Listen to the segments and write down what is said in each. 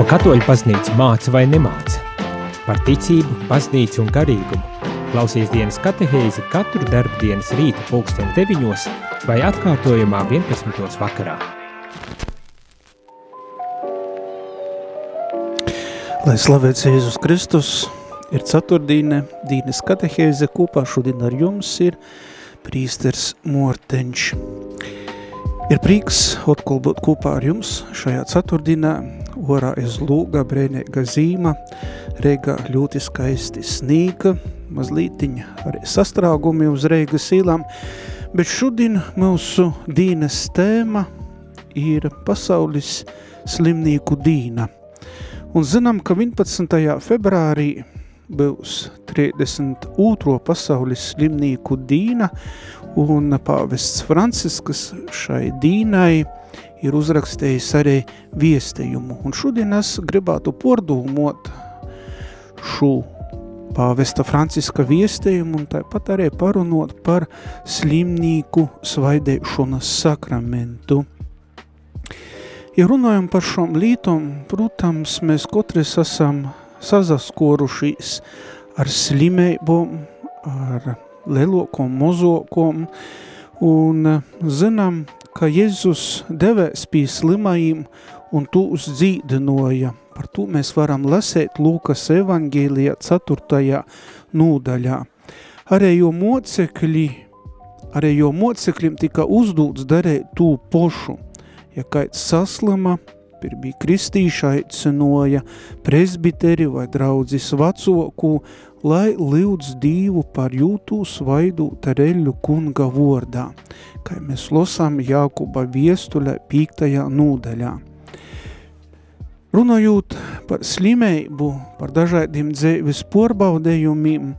Ko katoļu baznīca māca vai nemāca? Par ticību, baznīcu un garīgumu. Klausies dienas katehēzi katru darbu dienas rīta pulksten 9 vai atkārtojumā 11. vakarā. Lai slavēts Jēzus Kristus, ir ceturtdīne, dīnes katehēze, kopā šodien ar jums ir prīsters Morteņš. Ir prieks atkal būt kopā ar jums šajā ceturtdienā, orā iz lūga brēnēga zīma, reigā ļoti skaisti snīga, mazlītiņa arī sastrāgumi uz reigas īlām, bet šodien mūsu dīnes tēma ir pasaules slimnīku dīna. Un zinām, ka 11. februārī būs 32. pasaules slimnīku dīna, un pāvests Franciskas šai dīnai ir uzrakstījis arī viestējumu. Un šodien es gribētu pordūmot šo pāvesta Franciska viestējumu un tāpat arī parunot par slimnīku svaidēšanas sakramentu. Ja runājam par šom lītom, protams, mēs katrs esam sazaskorušies ar slimībām, ar lelokom, mozokom, un zinām, ka Jēzus devēs pie slimajiem un tūs dzīdinoja. Par to mēs varam lasēt Lūkas evangēlijā 4. nūdaļā. Arī jo mocekļi, arī jo mocekļiem tika uzdūts darēt tū pošu. Ja kāds saslima, pirmī kristīša aicinoja presbiteri vai draudzis vacoku, lai lūdz Dievu par jūtū svaidūt reļu kunga vordā, kā mēs losām Jākuba viestuļa pīktajā nūdaļā. Runājot par slimību, par dažādiem dzīves porbaudējumiem,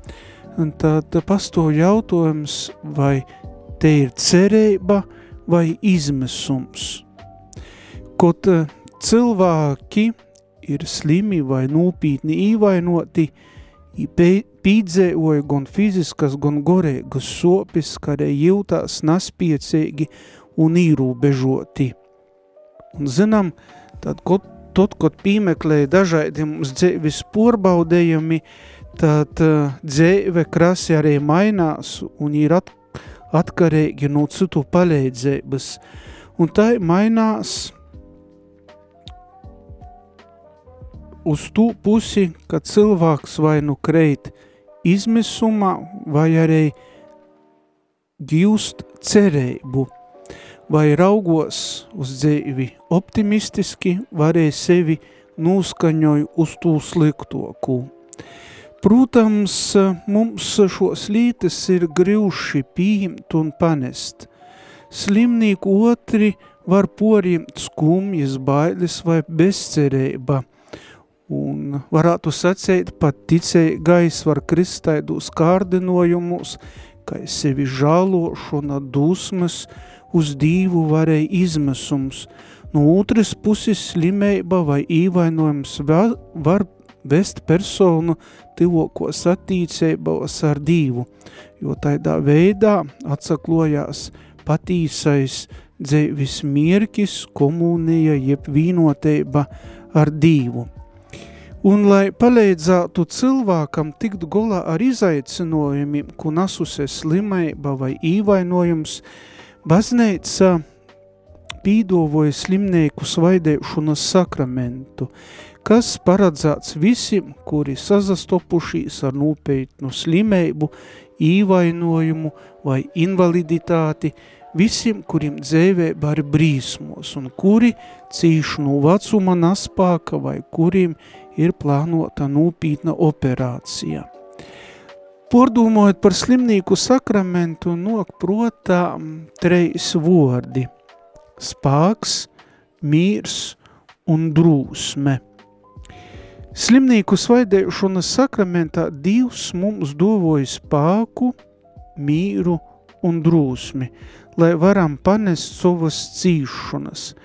tad pasto jautājums, vai te ir cerība vai izmisums. Kaut cilvēki ir slimi vai nūpītni īvainoti, pīdzēoja gan fiziskas, gan gorēgas sopis, kad jūtās naspiecīgi un īrūbežoti. Un zinām, tad, kad, tad, kad pīmeklēja dažādi mums dzēvis porbaudējumi, tad uh, dzēve krasi arī mainās un ir at, atkarīgi no citu palīdzības. Un tā mainās uz tū pusi, ka cilvēks vai nu kreit izmisumā, vai arī gīvst cerību, vai raugos uz dzīvi optimistiski, varēja sevi nūskaņoju uz tū sliktoku. Protams, mums šos lītes ir grivši pieņemt un panest. Slimnīku otri var poriemt skumjas, bailes vai bezcerība – Un varētu sacīt, pat ticīgais var kristaidos kārdinojumus, ka sevi žālošana, dusmas, uz dīvu varēja izmisums. No otras puses slimība vai īvainojums var vest personu tivokos attīcībos ar dīvu, jo tādā veidā atsaklojās patīsais dzēvis mierkis, komunija jeb vīnoteiba ar dīvu. Un, lai palīdzētu cilvēkam tikt golā ar izaicinojumiem, ko nasusie slimība vai īvainojums, baznīca pīdovoja slimnieku svaidēšanas sakramentu, kas paredzēts visiem, kuri sazastopušīs ar nopietnu slimību, īvainojumu vai invaliditāti, visiem, kuriem dzēvē var brīsmos un kuri cīši no vecuma naspāka vai kuriem ir plānota nūpītna operācija. Pordūmojot par slimnīku sakramentu, nok protā treis vordi – spāks, mīrs un drūsme. Slimnīku svaidēšanas sakramentā Dievs mums dovoja spāku, mīru un drūsmi, lai varam panest savas cīšanas –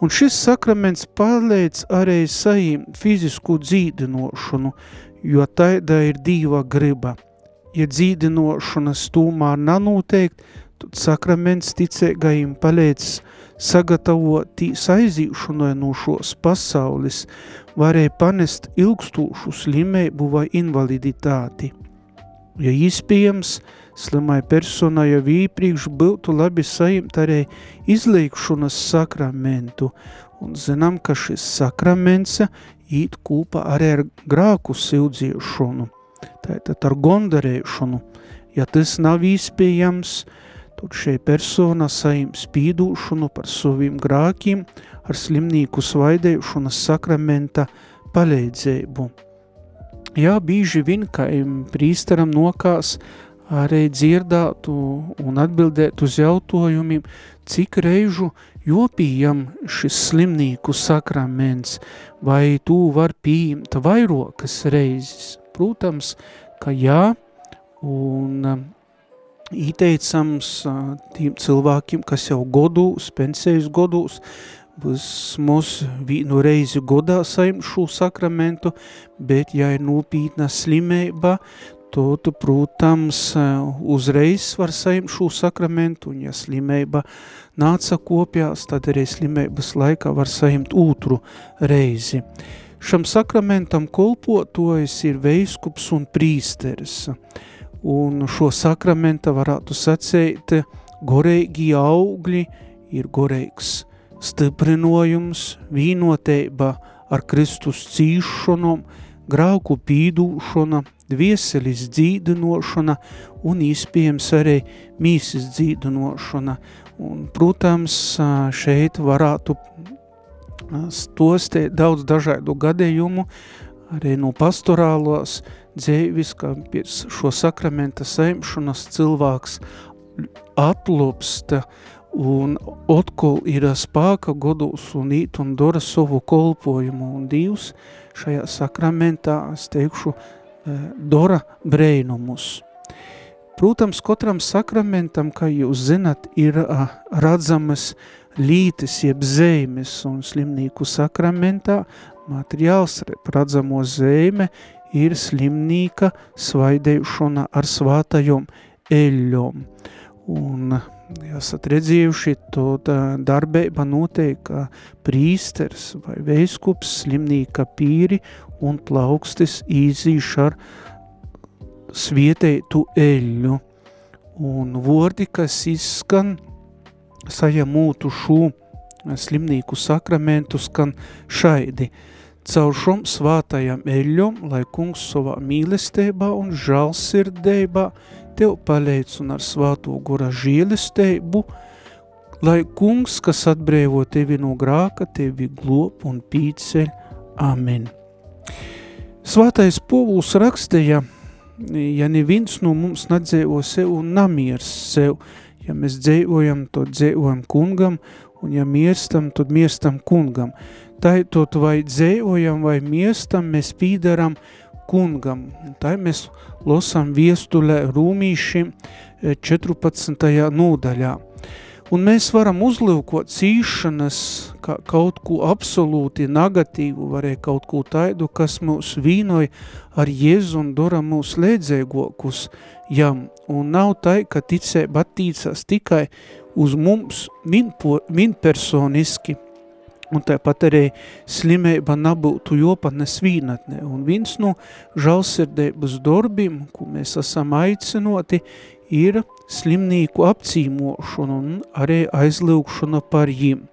Un šis sakraments palīdz arī saīm fizisku dzīdinošanu, jo taida ir dīva griba. Ja dzīdinošana stūmā nanūteikt, tad sakraments ticēgajiem palīdz sagatavotīs aizīšanai no šos pasaules, varēja panest ilgstūšu slimību vai invaliditāti. Ja iespējams, slimai personai jau īpriekš būtu labi sajimt arī izliekšanas sakramentu, un zinām, ka šis sakraments īt kūpa arī ar grāku sildziešanu, tātad ar gondarēšanu. Ja tas nav iespējams, tad šī persona saim spīdūšanu par saviem grākiem ar slimnīku svaidēšanas sakramenta palīdzību. Jā, bīži vien, ka prīstaram nokās arī dzirdātu un atbildēt uz jautājumiem, cik reižu jopījam šis slimnīku sakraments, vai tu var pieņemt vairokas reizes. Protams, ka jā, un um, ieteicams uh, tiem cilvēkiem, kas jau godūs, pensējas godūs, mums vienu reizi godā saim šo sakramentu, bet ja ir nopītna slimība, tad, protams, uzreiz var saim šo sakramentu, un ja slimība nāca kopjās, tad arī slimības laikā var saimt otru reizi. Šam sakramentam kolpotojas ir veiskups un prīsteris, un šo sakramenta varētu sacēt, goreigi augļi ir goreigs stiprinojums, vīnoteiba ar Kristus cīšanom, grauku pīdūšana, dvieselis dzīdinošana un iespējams arī mīsas dzīdinošana. Un, protams, šeit varētu stostēt daudz dažādu gadījumu, arī no pastorālos dzēvis, ka pēc šo sakramenta saimšanas cilvēks atlopsta un otkol ir spāka godūs un īt un dora savu kolpojumu, un Dievs šajā sakramentā, es teikšu, eh, dora brēnumus. Protams, katram sakramentam, kā jūs zinat, ir radzamas lītes, jeb zīmes, un slimnīku sakramentā materiāls radzamo zīme ir slimnīka svaidēšana ar svātajom eļļom. Un esat redzējuši, to darbība notiek, ka prīsters vai veiskups slimnīka pīri un plaukstis īzīš ar svietētu eļļu. Un vordi, kas izskan sajamūtu šo slimnīku sakramentu, skan šaidi. Caur šom svātajam eļļom, lai kungs savā mīlestībā un žalsirdībā tev palīdz un ar svāto gura žēlestību, lai kungs, kas atbrēvo tevi no grāka, tevi glop un pīceļ. Amen. Svātais povuls rakstīja, ja neviens no mums nedzēvo sev un namiers sev, ja mēs dzēvojam, tad dzēvojam kungam, un ja miestam, tad miestam kungam. Tā tot vai dzēvojam vai miestam, mēs pīdaram kungam. Tā mēs losam viestulē rūmīšiem 14. nodaļā. Un mēs varam uzlūkot cīšanas kā kaut ko absolūti negatīvu, varēja kaut ko taidu, kas mūs vīnoja ar Jēzu un dora mūs lēdzēgokus jam. Un nav tai, ka ticēba attīcās tikai uz mums min, min un tāpat arī slimība nebūtu jopanes vīnatnē. Un viens no žalsirdības darbiem, ko mēs esam aicinoti, ir slimnīku apcīmošana un arī aizlūkšana par jim.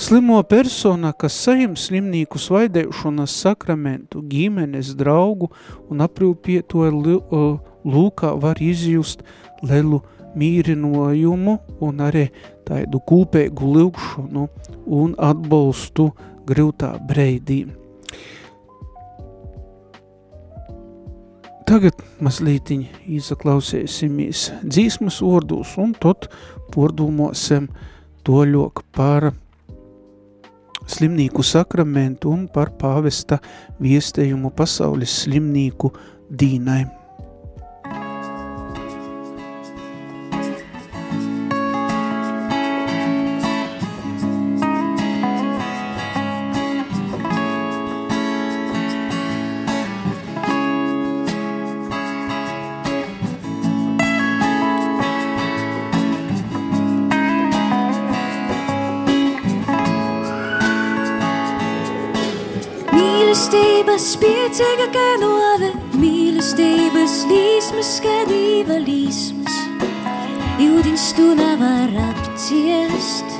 Slimo persona, kas sajam slimnīku svaidēšanas sakramentu, ģimenes, draugu un aprūpietoju lūkā var izjust lielu mīrinojumu un arī tādu kūpēgu lūkšanu un atbalstu grūtā breidī. Tagad mazlītiņ izaklausēsimies dzīsmas vārdus un tad pordomāsim toļok par slimnīku sakramentu un par pāvesta viestējumu pasaules slimnīku dīnai. Mīlestības spiecīga kā nove, mīlestības līsmas kā dīva līsmas, jūdins tu nevar apciest.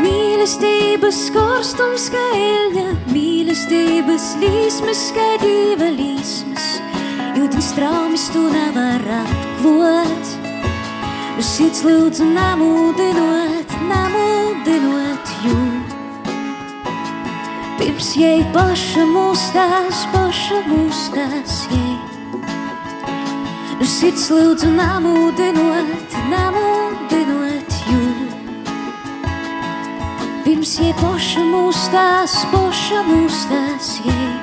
Mīlestības korstums kā eļņa, mīlestības līsmas kā dīva līsmas, jūdins traumas tu nevar apklot. Uz sirds lūdzu namūdinot, namūdinot. Pirms jai paša mūstās, paša mūstās jai. Uz sirds lūdzu namūdinot, namūdinot jū. Pirms jai paša mūstās, paša mūstās jai.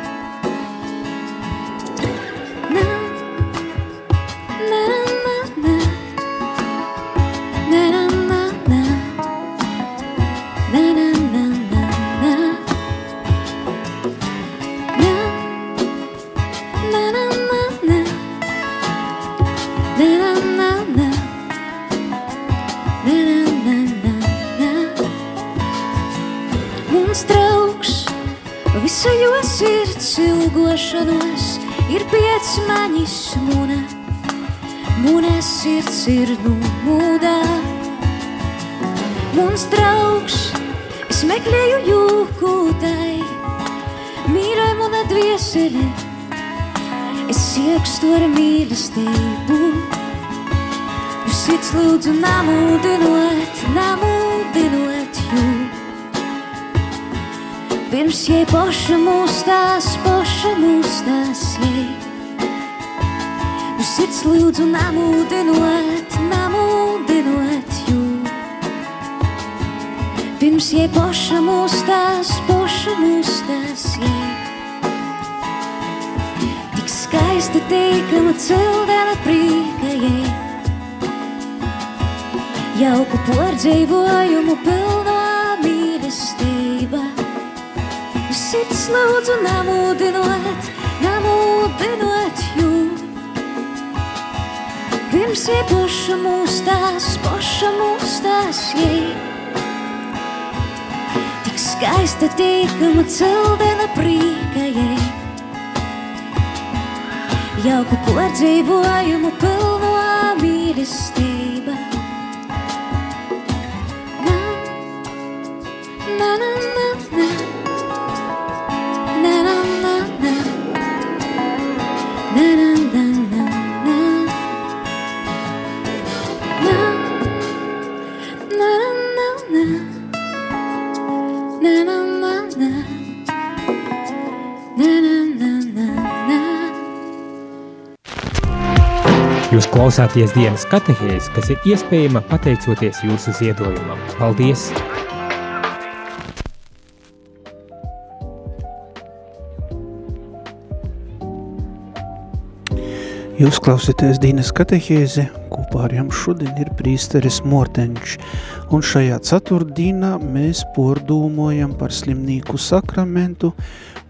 Ir numūdā. Mums draugs, es meklēju jūkūtai, mīrai mana dvieseli, es iekstu ar mīlestību. Uz sirds lūdzu namūdinot, namūdinot jū. Pirms jai poša mūstās, poša mūstās jai. Uz sirds lūdzu namūdinot, Poša mūstās, poša mūstās jai. Tik skaista teikama cildena prīka jai. Jauku pordzēvojumu pilnā mīlestība. Sirds lūdzu namūdinot, namūdinot jū. Pirms jai poša mūstās, poša mūstās jai skaista tīkama cildena prīkajai. Jauku pārdzīvojumu pilno mīlestība. Klausāties dienas katehēs, kas ir iespējama pateicoties jūsu ziedojumam. Paldies! Jūs klausieties Dīnas katehēzi, kopā ar jums šodien ir prīsteris Mortenčs, un šajā ceturtdīnā mēs pordūmojam par slimnīku sakramentu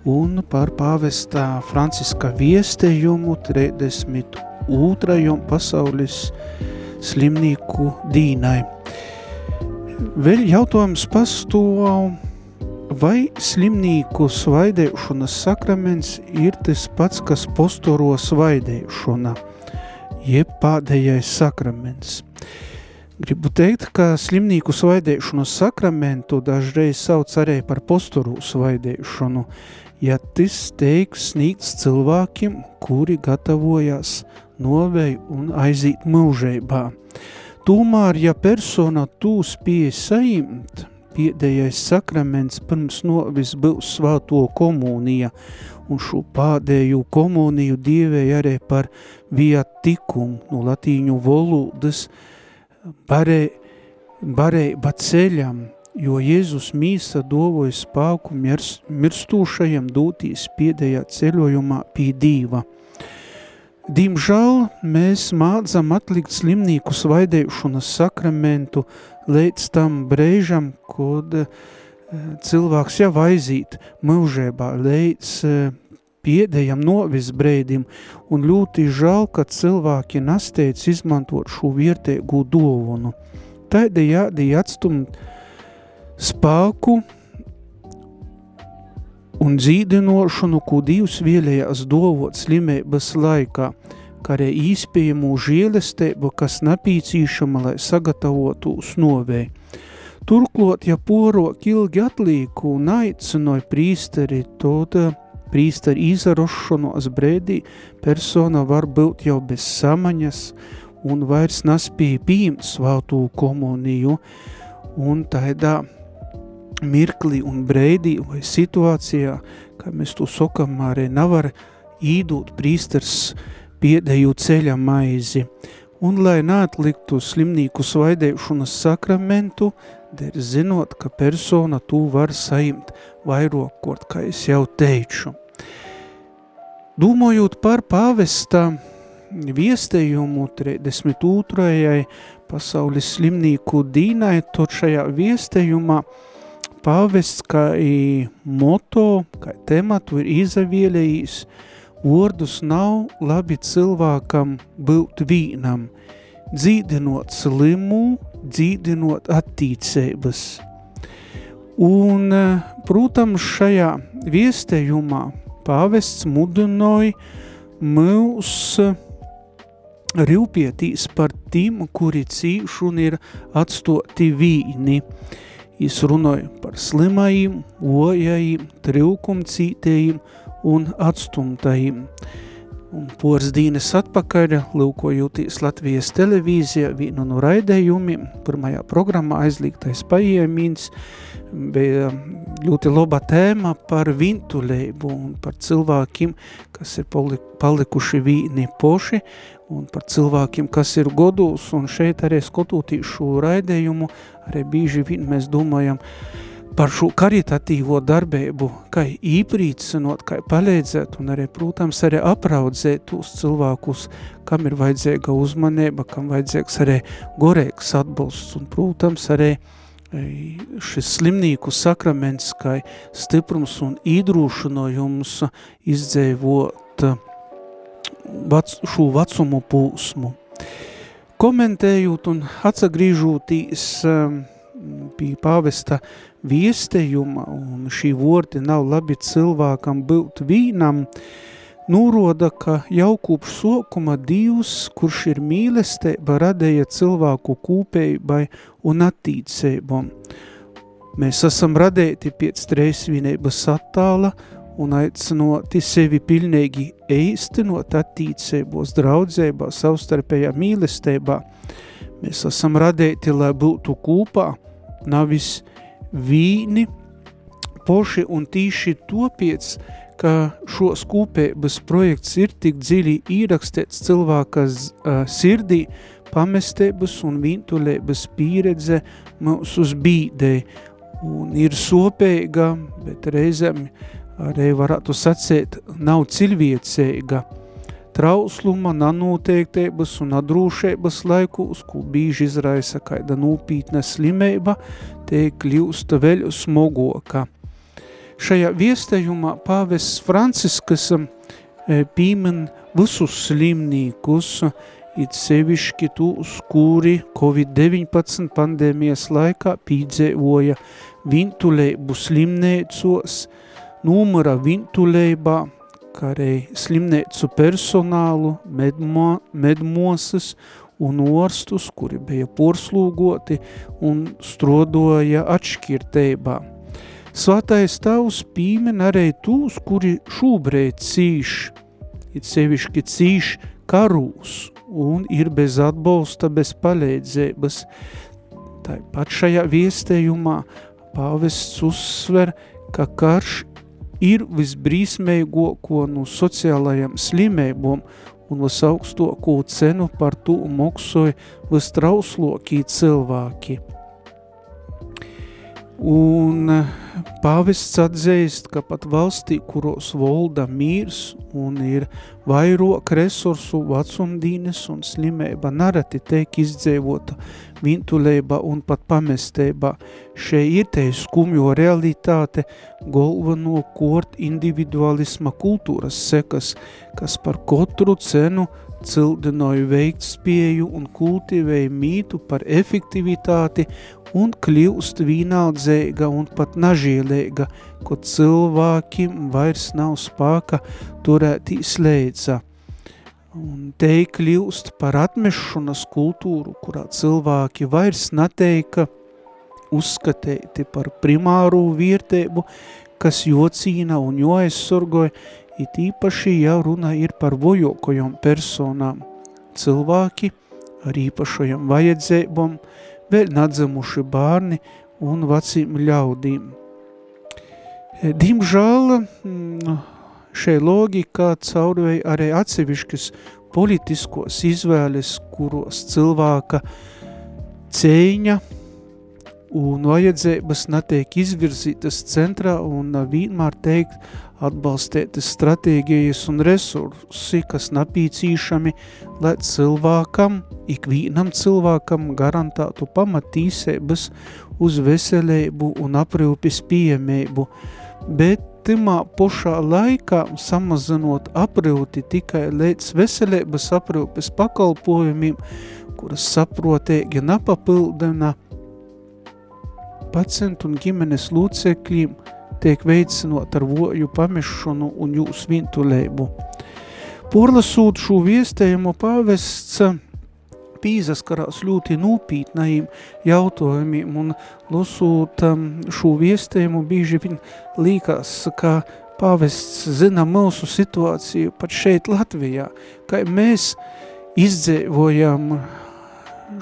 un par pāvestā Franciska viestējumu 30 otrajam pasaules slimnīku dīnai. Vēl jautājums pastāv, vai slimnīku svaidēšanas sakraments ir tas pats, kas postoro svaidēšana, jeb pādējais sakraments. Gribu teikt, ka slimnīku svaidēšanas sakramentu dažreiz sauc arī par postoru svaidēšanu, ja tas teiks sniegts cilvēkiem, kuri gatavojas novēju un aiziet mūžībā. Tomēr, ja persona tūs pie saimt, pēdējais sakraments pirms novis būs svāto komunija, un šo pādēju komuniju dievēja arī par viatikumu no latīņu valodas barē, barēba ceļam, jo Jēzus mīsa dovoja spāku mirstūšajam dūtīs pēdējā ceļojumā pie dīva – Diemžēl mēs mādzam atlikt slimnīku svaidēšanas sakramentu līdz tam brēžam, kad uh, cilvēks jau aizīt mūžībā, līdz uh, pēdējam novis brēdim, un ļoti žēl, ka cilvēki nasteic izmantot šo vietēgu dovunu. Taidi jādī atstumt spēku un dzīdinošanu, ko Dievs vēlējās dovot slimības laikā, kā arī īspējamu žēlestību, kas nepīcīšama, lai sagatavotos novēj. Turklot, ja porok ilgi atlīku un aicinoja prīsteri, tad prīsteri izarošanos brēdī persona var būt jau bez samaņas un vairs nespēja pieņemt svātū komuniju, un tādā mirklī un breidī vai situācijā, kā mēs to sakam, arī nevar īdūt prīsters piedēju ceļa maizi, un lai neatliktu slimnīku svaidēšanas sakramentu, der zinot, ka persona tu var saimt vairokot, kā es jau teicu. Domājot par pāvesta viestējumu 32. pasaules slimnīku dīnai, tot šajā viestējumā pāvests kā moto, kā tematu ir izavielējis, vārdus nav labi cilvēkam būt vīnam, dzīdinot slimu, dzīdinot attīcības. Un, protams, šajā viestējumā pāvests mudinoja mūs rūpietīs par tiem, kuri cīši un ir atstoti vīni. Jis runāja par slimajiem, ojajiem, trūkumcītējiem un atstumtajiem. Un pors dīnes atpakaļ, lūkojūtīs Latvijas televīzijā vienu no raidējumiem, pirmajā programmā aizlīgtais paiemīns, bija ļoti laba tēma par vintuleibu un par cilvēkiem, kas ir palikuši vīni poši, un par cilvēkiem, kas ir godūs, un šeit arī skototīšu raidējumu, arī bīži vien mēs domājam, uh, par šo karitatīvo darbību, kā īprīcinot, kā palīdzēt un arī, protams, arī apraudzēt tos cilvēkus, kam ir vajadzīga uzmanība, kam vajadzīgs arī gorēks atbalsts. Un, protams, arī e, šis slimnīku sakraments, kā stiprums un īdrūšanojums izdzēvot vac, šo vecumu pūsmu. Komentējot un atsagrīžotīs um, pie pāvesta viestējuma, un šī vorti nav labi cilvēkam būt vīnam, nūroda, ka jau kopš sokuma Dievs, kurš ir mīlestība, radēja cilvēku kūpeibai un attīcībām. Mēs esam radēti pēc treisvinības attāla un aicinoti sevi pilnīgi eistinot attīcībos, draudzībā, savstarpējā mīlestībā. Mēs esam radēti, lai būtu kūpā, navis vīni poši un tīši topiec, ka šos kūpēbas projekts ir tik dziļi īrakstīts cilvēkas uh, sirdī, pamestēbas un vīntulēbas pieredze mūs uz bīdē un ir sopēga, bet reizēm arī varētu sacēt, nav cilviecēga trausluma, nanoteiktības un adrūšēbas laikūs, ko bīži izraisa kaida nūpītne slimeiba, te kļūst vēl smogoka. Šajā viestējumā pāvests Franciskas e, pīmen visus slimnīkus, it sevišķi tūs, kuri Covid-19 pandēmijas laikā pīdzēvoja vintulēbu slimnēcos, numura vintulēbā, kā arī slimnīcu personālu, medmo, medmosas un orstus, kuri bija porslūgoti un strodoja atšķirtībā. Svātais tavs pīmen arī tūs, kuri šūbrēd cīš, it sevišķi cīš karūs un ir bez atbalsta, bez palīdzības. Tāpat šajā viestējumā pāvests uzsver, ka karš ir visbrīsmīgāko no sociālajām slimībām un visaugstāko cenu par to maksāja vistrauslākie cilvēki. Un pāvests atzīst, ka pat valstī, kuros valda mīrs un ir vairāk resursu vecumdīnes un slimība, nereti tiek izdzīvota vintulēba un pat pamestēba. Šeit ir te skumjo realitāte galveno kort individualisma kultūras sekas, kas par katru cenu cildinoja veiktspēju un kultivēja mītu par efektivitāti un kļūst vīnaudzīga un pat nažīlīga, kad cilvēkiem vairs nav spāka turētīs leidza. Un te kļūst par atmešanas kultūru, kurā cilvēki vairs neteika uzskatīti par primāru vērtību, kas jocīna un joaizsorgoja, it īpaši, ja runa ir par vojokojom personām. Cilvēki ar īpašajām vajadzībām, vēl nadzemuši bārni un vecīm ļaudīm. Diemžēl mm, šai logikā caurvēja arī atsevišķas politiskos izvēles, kuros cilvēka cēņa un vajadzības netiek izvirzītas centrā un vienmēr teikt atbalstētas stratēģijas un resursi, kas napīcīšami, lai cilvēkam, ikvīnam cilvēkam garantētu pamatīsēbas uz veselību un aprūpes pieejamību, bet timā pošā laikā samazinot aprūti tikai līdz veselības aprūpes pakalpojumiem, kuras saprotēgi napapildina pacientu un ģimenes lūcekļiem tiek veicinot ar voju pamešanu un jūs vintulēbu. Porlasūt šo viestējumu pavests pīzaskarās ļoti nūpītnajiem jautājumiem un lasot um, šo viestējumu bīži viņ līkās, ka pavests zina mūsu situāciju pat šeit Latvijā, ka mēs izdzēvojam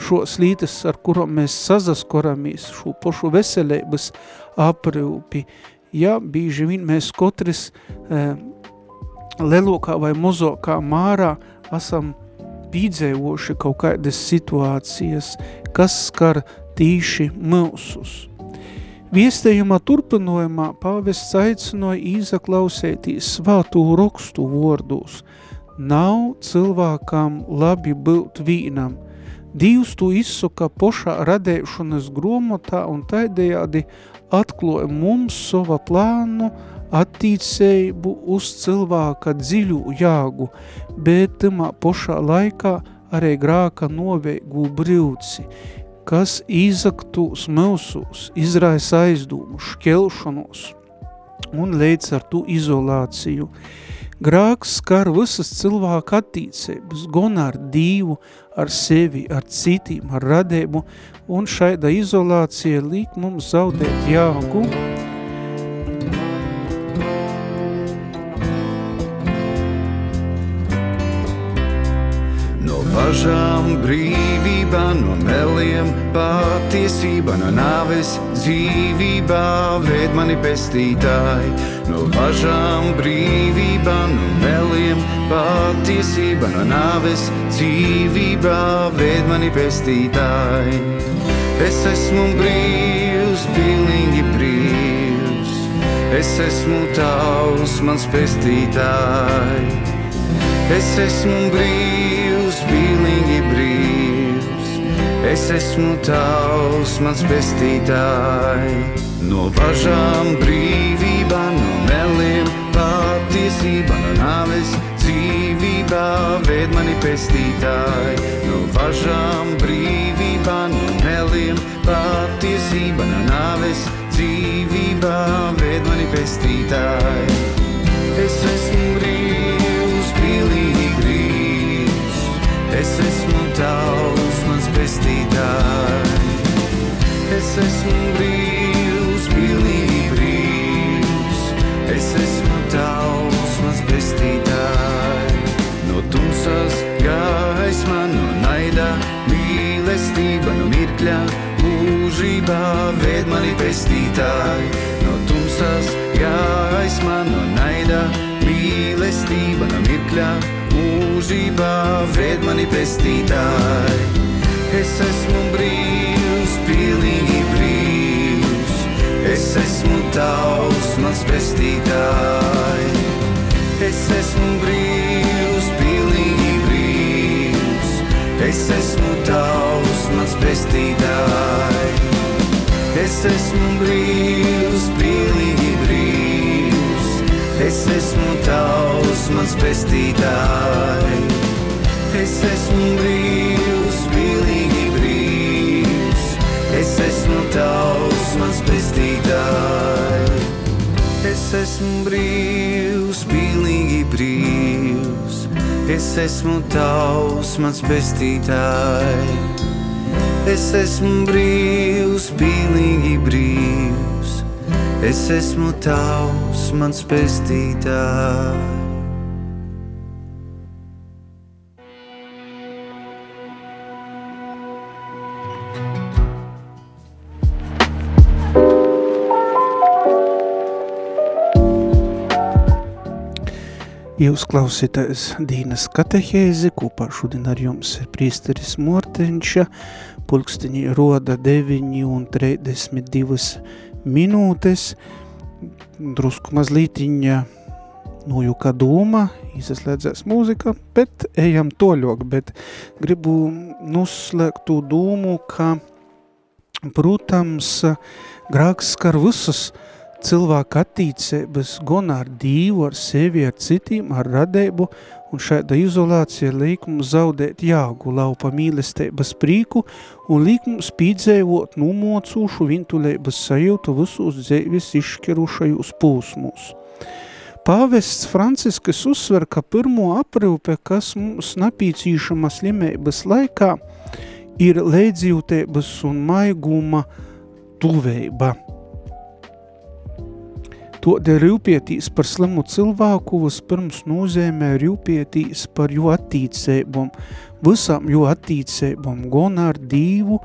šos lītes, ar kurām mēs sazaskoramies, šo pošu veselības aprūpi. Ja bīži vien mēs katrs e, lelokā vai mozokā mārā esam pīdzēvoši kaut kādas situācijas, kas skar tīši mūsus. Viestējumā turpinojumā pāvests aicinoja izaklausētīs svātū rokstu vordūs. Nav cilvēkam labi būt vīnam – Dievs to izsuka pošā radēšanas gromotā un taidējādi atklāja mums sava plānu attīcējumu uz cilvēka dziļu jāgu, bet tamā pošā laikā arī grāka noveigu brīvci, kas izaktus mūsus, izraisa aizdomu, šķelšanos un līdz ar to izolāciju. Grāks skar visas cilvēka attīcības, gan ar Dievu, ar sevi, ar citiem, ar radēbu, un šaida izolācija līk mums zaudēt jāgu. No važām brīvībā, no meliem patiesība, no nāves dzīvībā, ved mani pestītāji no važām brīvībā, no meliem patiesība, no nāves dzīvībā, ved mani pestītāji. Es esmu brīvs, pilnīgi brīvs, es esmu tavs, mans pestītāji. Es esmu brīvs, es esmu tavs, mans pestītāji. No važām brīvībā, no meliem patiesība, no nāves dzīvībā, ved mani pestītāji. No važām brīvībā, no meliem patiesība, no nāves dzīvībā, ved mani pestītāji. Es esmu brīvs, brīvs, es esmu tavs, pestītāji. Es esmu brīvs pilnīgi brīvs. Es esmu tavs, mans pestītāji. No tumsas gaisma, no naida, mīlestība, no mirkļa, mūžībā ved mani pestītāji. No tumsas gaisma, no naida, mīlestība, no mirkļa, mūžībā ved mani pestītāji. Es esmu brīvs, pilnīgi brīvs. Es esmu tavs, mans pestītāji. Es esmu brīvs, pilnīgi brīvs. Es esmu tavs, mans pestītāji. Es esmu brīvs, pilnīgi brīvs. Es esmu tavs, mans pestītāji. Es esmu brīvs, esmu tavs, mans pestītāj. Es esmu brīvs, pilnīgi brīvs, es esmu tavs, mans pestītāj. Es esmu brīvs, pilnīgi brīvs, es esmu tavs, mans pestītāj. Jūs klausītājs Dīnas katehēzi, kopā šodien ar jums ir prīsteris Mortenča, pulksteņi roda 9 un 32 minūtes, drusku mazlītiņa nojuka dūma, izslēdzēs mūzika, bet ejam toļok, bet gribu nuslēgt to dūmu, ka, protams, grāks skar visus, cilvēka attīcības gan ar dīvu, ar sevi, ar citiem, ar radību, un šāda izolācija liek mums zaudēt jāgu laupa mīlestības prīku un liek mums pīdzējot numocūšu vintulēbas sajūtu visos dzēvis izšķirušajos pūsmūs. Pāvests Franciskas uzsver, ka pirmo aprūpe, kas mums napīcīšama slimības laikā, ir leidzjūtības un maiguma tuveiba – Tode rūpietīs par slimu cilvēku vispirms nozīmē rūpietīs par jo attīcēbom, visām jo attīcēbom, gan ar dīvu,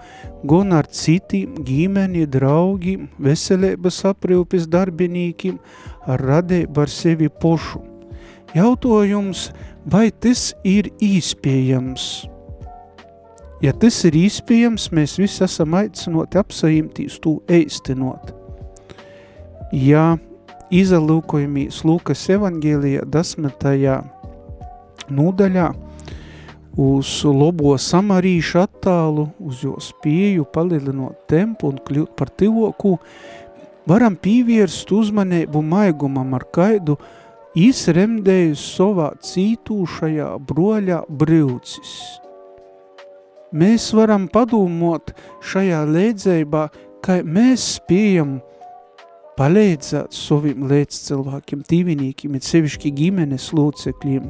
gan ar citiem, ģimeni, draugi, veselības aprūpes darbinīkiem, ar radību ar sevi pošu. Jautājums, vai tas ir īspējams? Ja tas ir īspējams, mēs visi esam aicinoti apsaimtīs to eistenot. Ja izalūkojumīs Lūkas evangēlijā desmitajā nūdaļā uz lobo samarīšu attālu, uz jo spieju palielinot tempu un kļūt par tivoku, varam pīvierst uzmanību maigumam ar kaidu izremdējus savā cītūšajā broļā brīvcis. Mēs varam padomot šajā lēdzējumā, ka mēs spējam palīdzēt saviem līdz cilvēkiem, tīvinīkiem, ir sevišķi ģimenes locekļiem.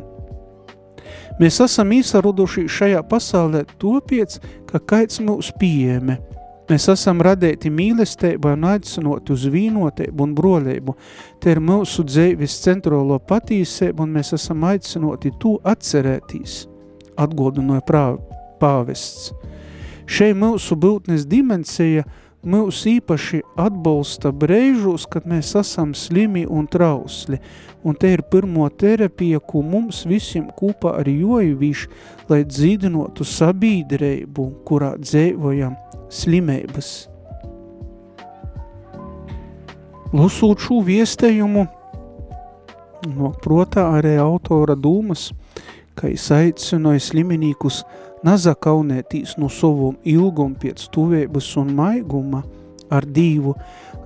Mēs esam īsaruduši šajā pasaulē topiec, ka kaits mūs pieejame. Mēs esam radēti mīlestību un aicinot uz vīnotību un brolību. Te ir mūsu dzēvis centrālo patīsību un mēs esam aicinoti to atcerētīs, atgodinoja pāvests. Šeit mūsu būtnes dimensija – mūs īpaši atbalsta brēžos, kad mēs esam slimi un trausli. Un te ir pirmo terapija, ko mums visiem kopā ar jojuvīšu, lai dzīdinotu sabīdreibu, kurā dzēvojam slimības. Lusūt šo viestējumu, no protā arī autora dūmas, ka es aicināju sliminīkus – nazakaunētīs no savom ilgumu pēc tuvības un maiguma ar Dīvu,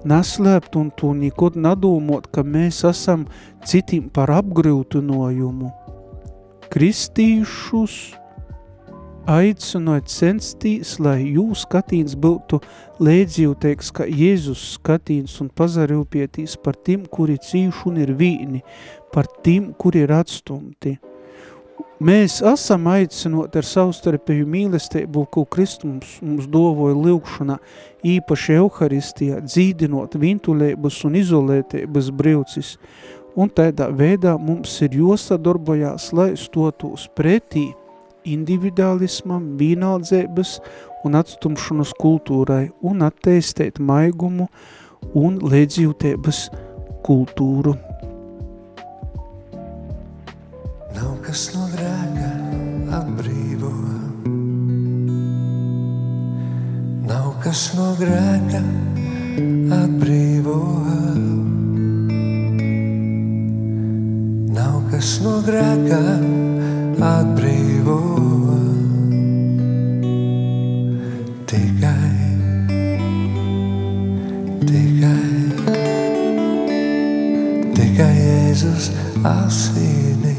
neslēpt un to nekod nadūmot, ka mēs esam citiem par apgrūtinojumu. Kristīšus aicinot censties, lai jūs skatīns būtu lēdzīvteiks, ka Jēzus skatīns un pazarūpietīs par tiem, kuri cīši un ir vīni, par tiem, kuri ir atstumti. Mēs esam aicinot ar savstarpēju mīlestību, ko Kristums mums dovoja lūkšanā, īpaši Euharistijā, dzīdinot vintulēbas un izolētības brīvcis, un tādā veidā mums ir josadarbojās, lai stotos pretī individualismam, vienaldzēbas un atstumšanas kultūrai un atteistēt maigumu un lēdzīvtības kultūru. Nav kas no grēka atbrīvo. Nav kas no grēka atbrīvo. Nav kas no grēka atbrīvo. Tikai, tikai, tikai Jēzus asinīs.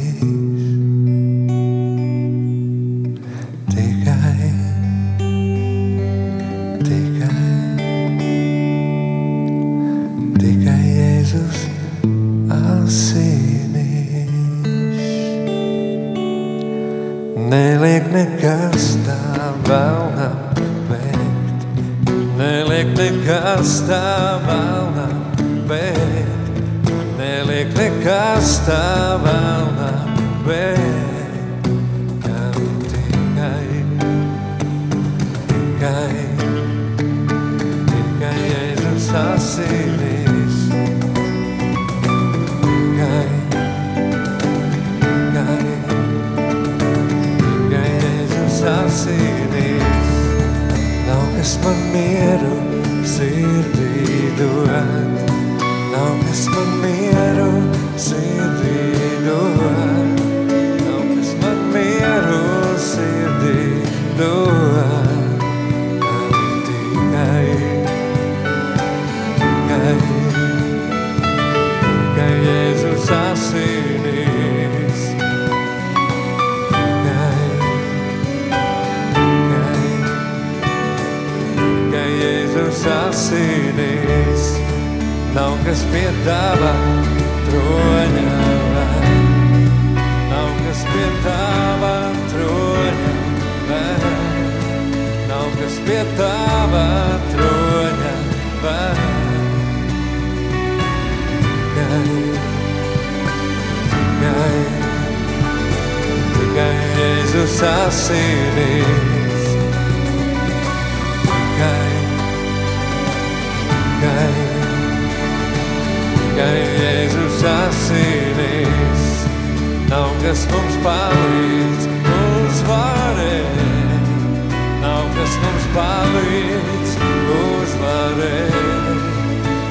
Palīdz, uzvarēt.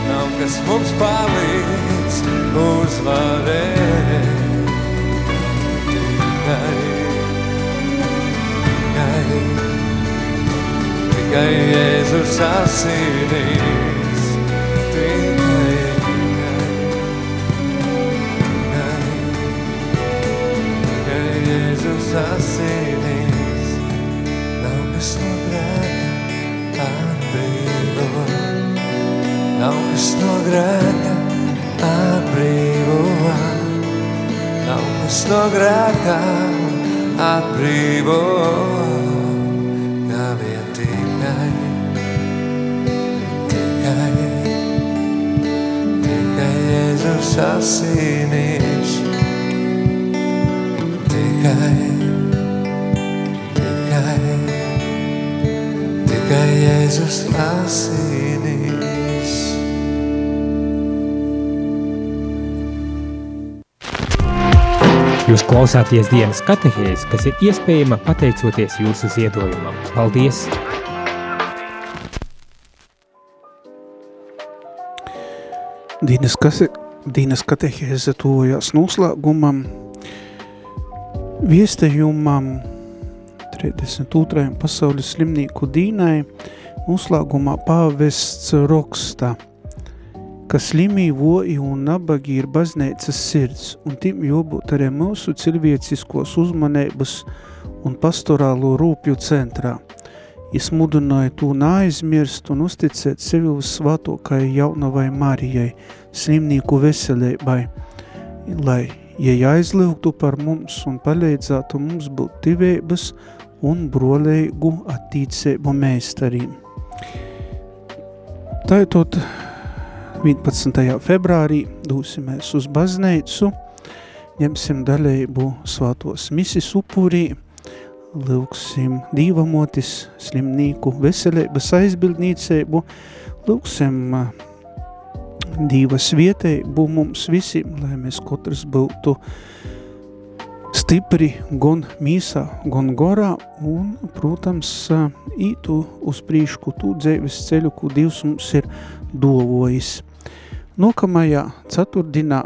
Nav kas mums palīdz, uzvarēt. Tikai, tikai, tikai Jēzus asinīs. Tikai, tikai, tikai, Jēzus asinīs. Nav kas no grēka atbrīvo, nav kas no grēka atbrīvo, kā vien tikai, tikai, tikai Jēzus asinīs, tikai, tikai, tikai Jēzus asinīs. Jūs klausāties dienas katehēs, kas ir iespējama pateicoties jūsu ziedojumam. Paldies! Dīnes, kase, Dīnes katehēze tuvojās noslēgumam, viestējumam 32. pasaules slimnīku dīnai, noslēgumā pāvests roksta, ka slimīvoji un nabagi ir baznīcas sirds, un tim jābūt arī mūsu cilvēciskos uzmanības un pastorālo rūpju centrā. Es mudināju to neaizmirst un uzticēt sevi uz svātokai jaunavai Marijai, slimnīku veselībai, lai, ja aizlūgtu par mums un palīdzētu mums būt tivības un brolēgu attīcību mēstarīm. Tātad 11. februārī dūsimies uz baznīcu, ņemsim dalību svātos misis upurī, lūksim dīvamotis slimnīku veselības aizbildnīcību, lūksim dīvas vietēju mums visiem, lai mēs katrs būtu stipri gan mīsā, gan gorā un, protams, ītu uz prīšku tū dzēvis ceļu, ko Dievs mums ir dovojis. Nākamajā ceturtdienā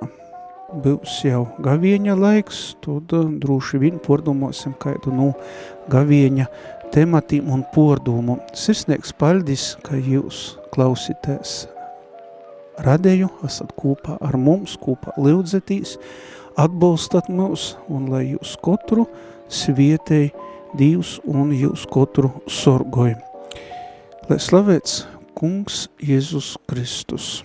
būs jau gavieņa laiks, tad uh, droši vien pordomosim kādu no gavieņa tematiem un pordomu. Sirsnieks paldies, ka jūs klausītēs radēju, esat kopā ar mums, kopā lūdzetīs, atbalstat mūs un lai jūs katru svietēji Dievs un jūs katru sorgoju. Lai slavēts kungs Jēzus Kristus.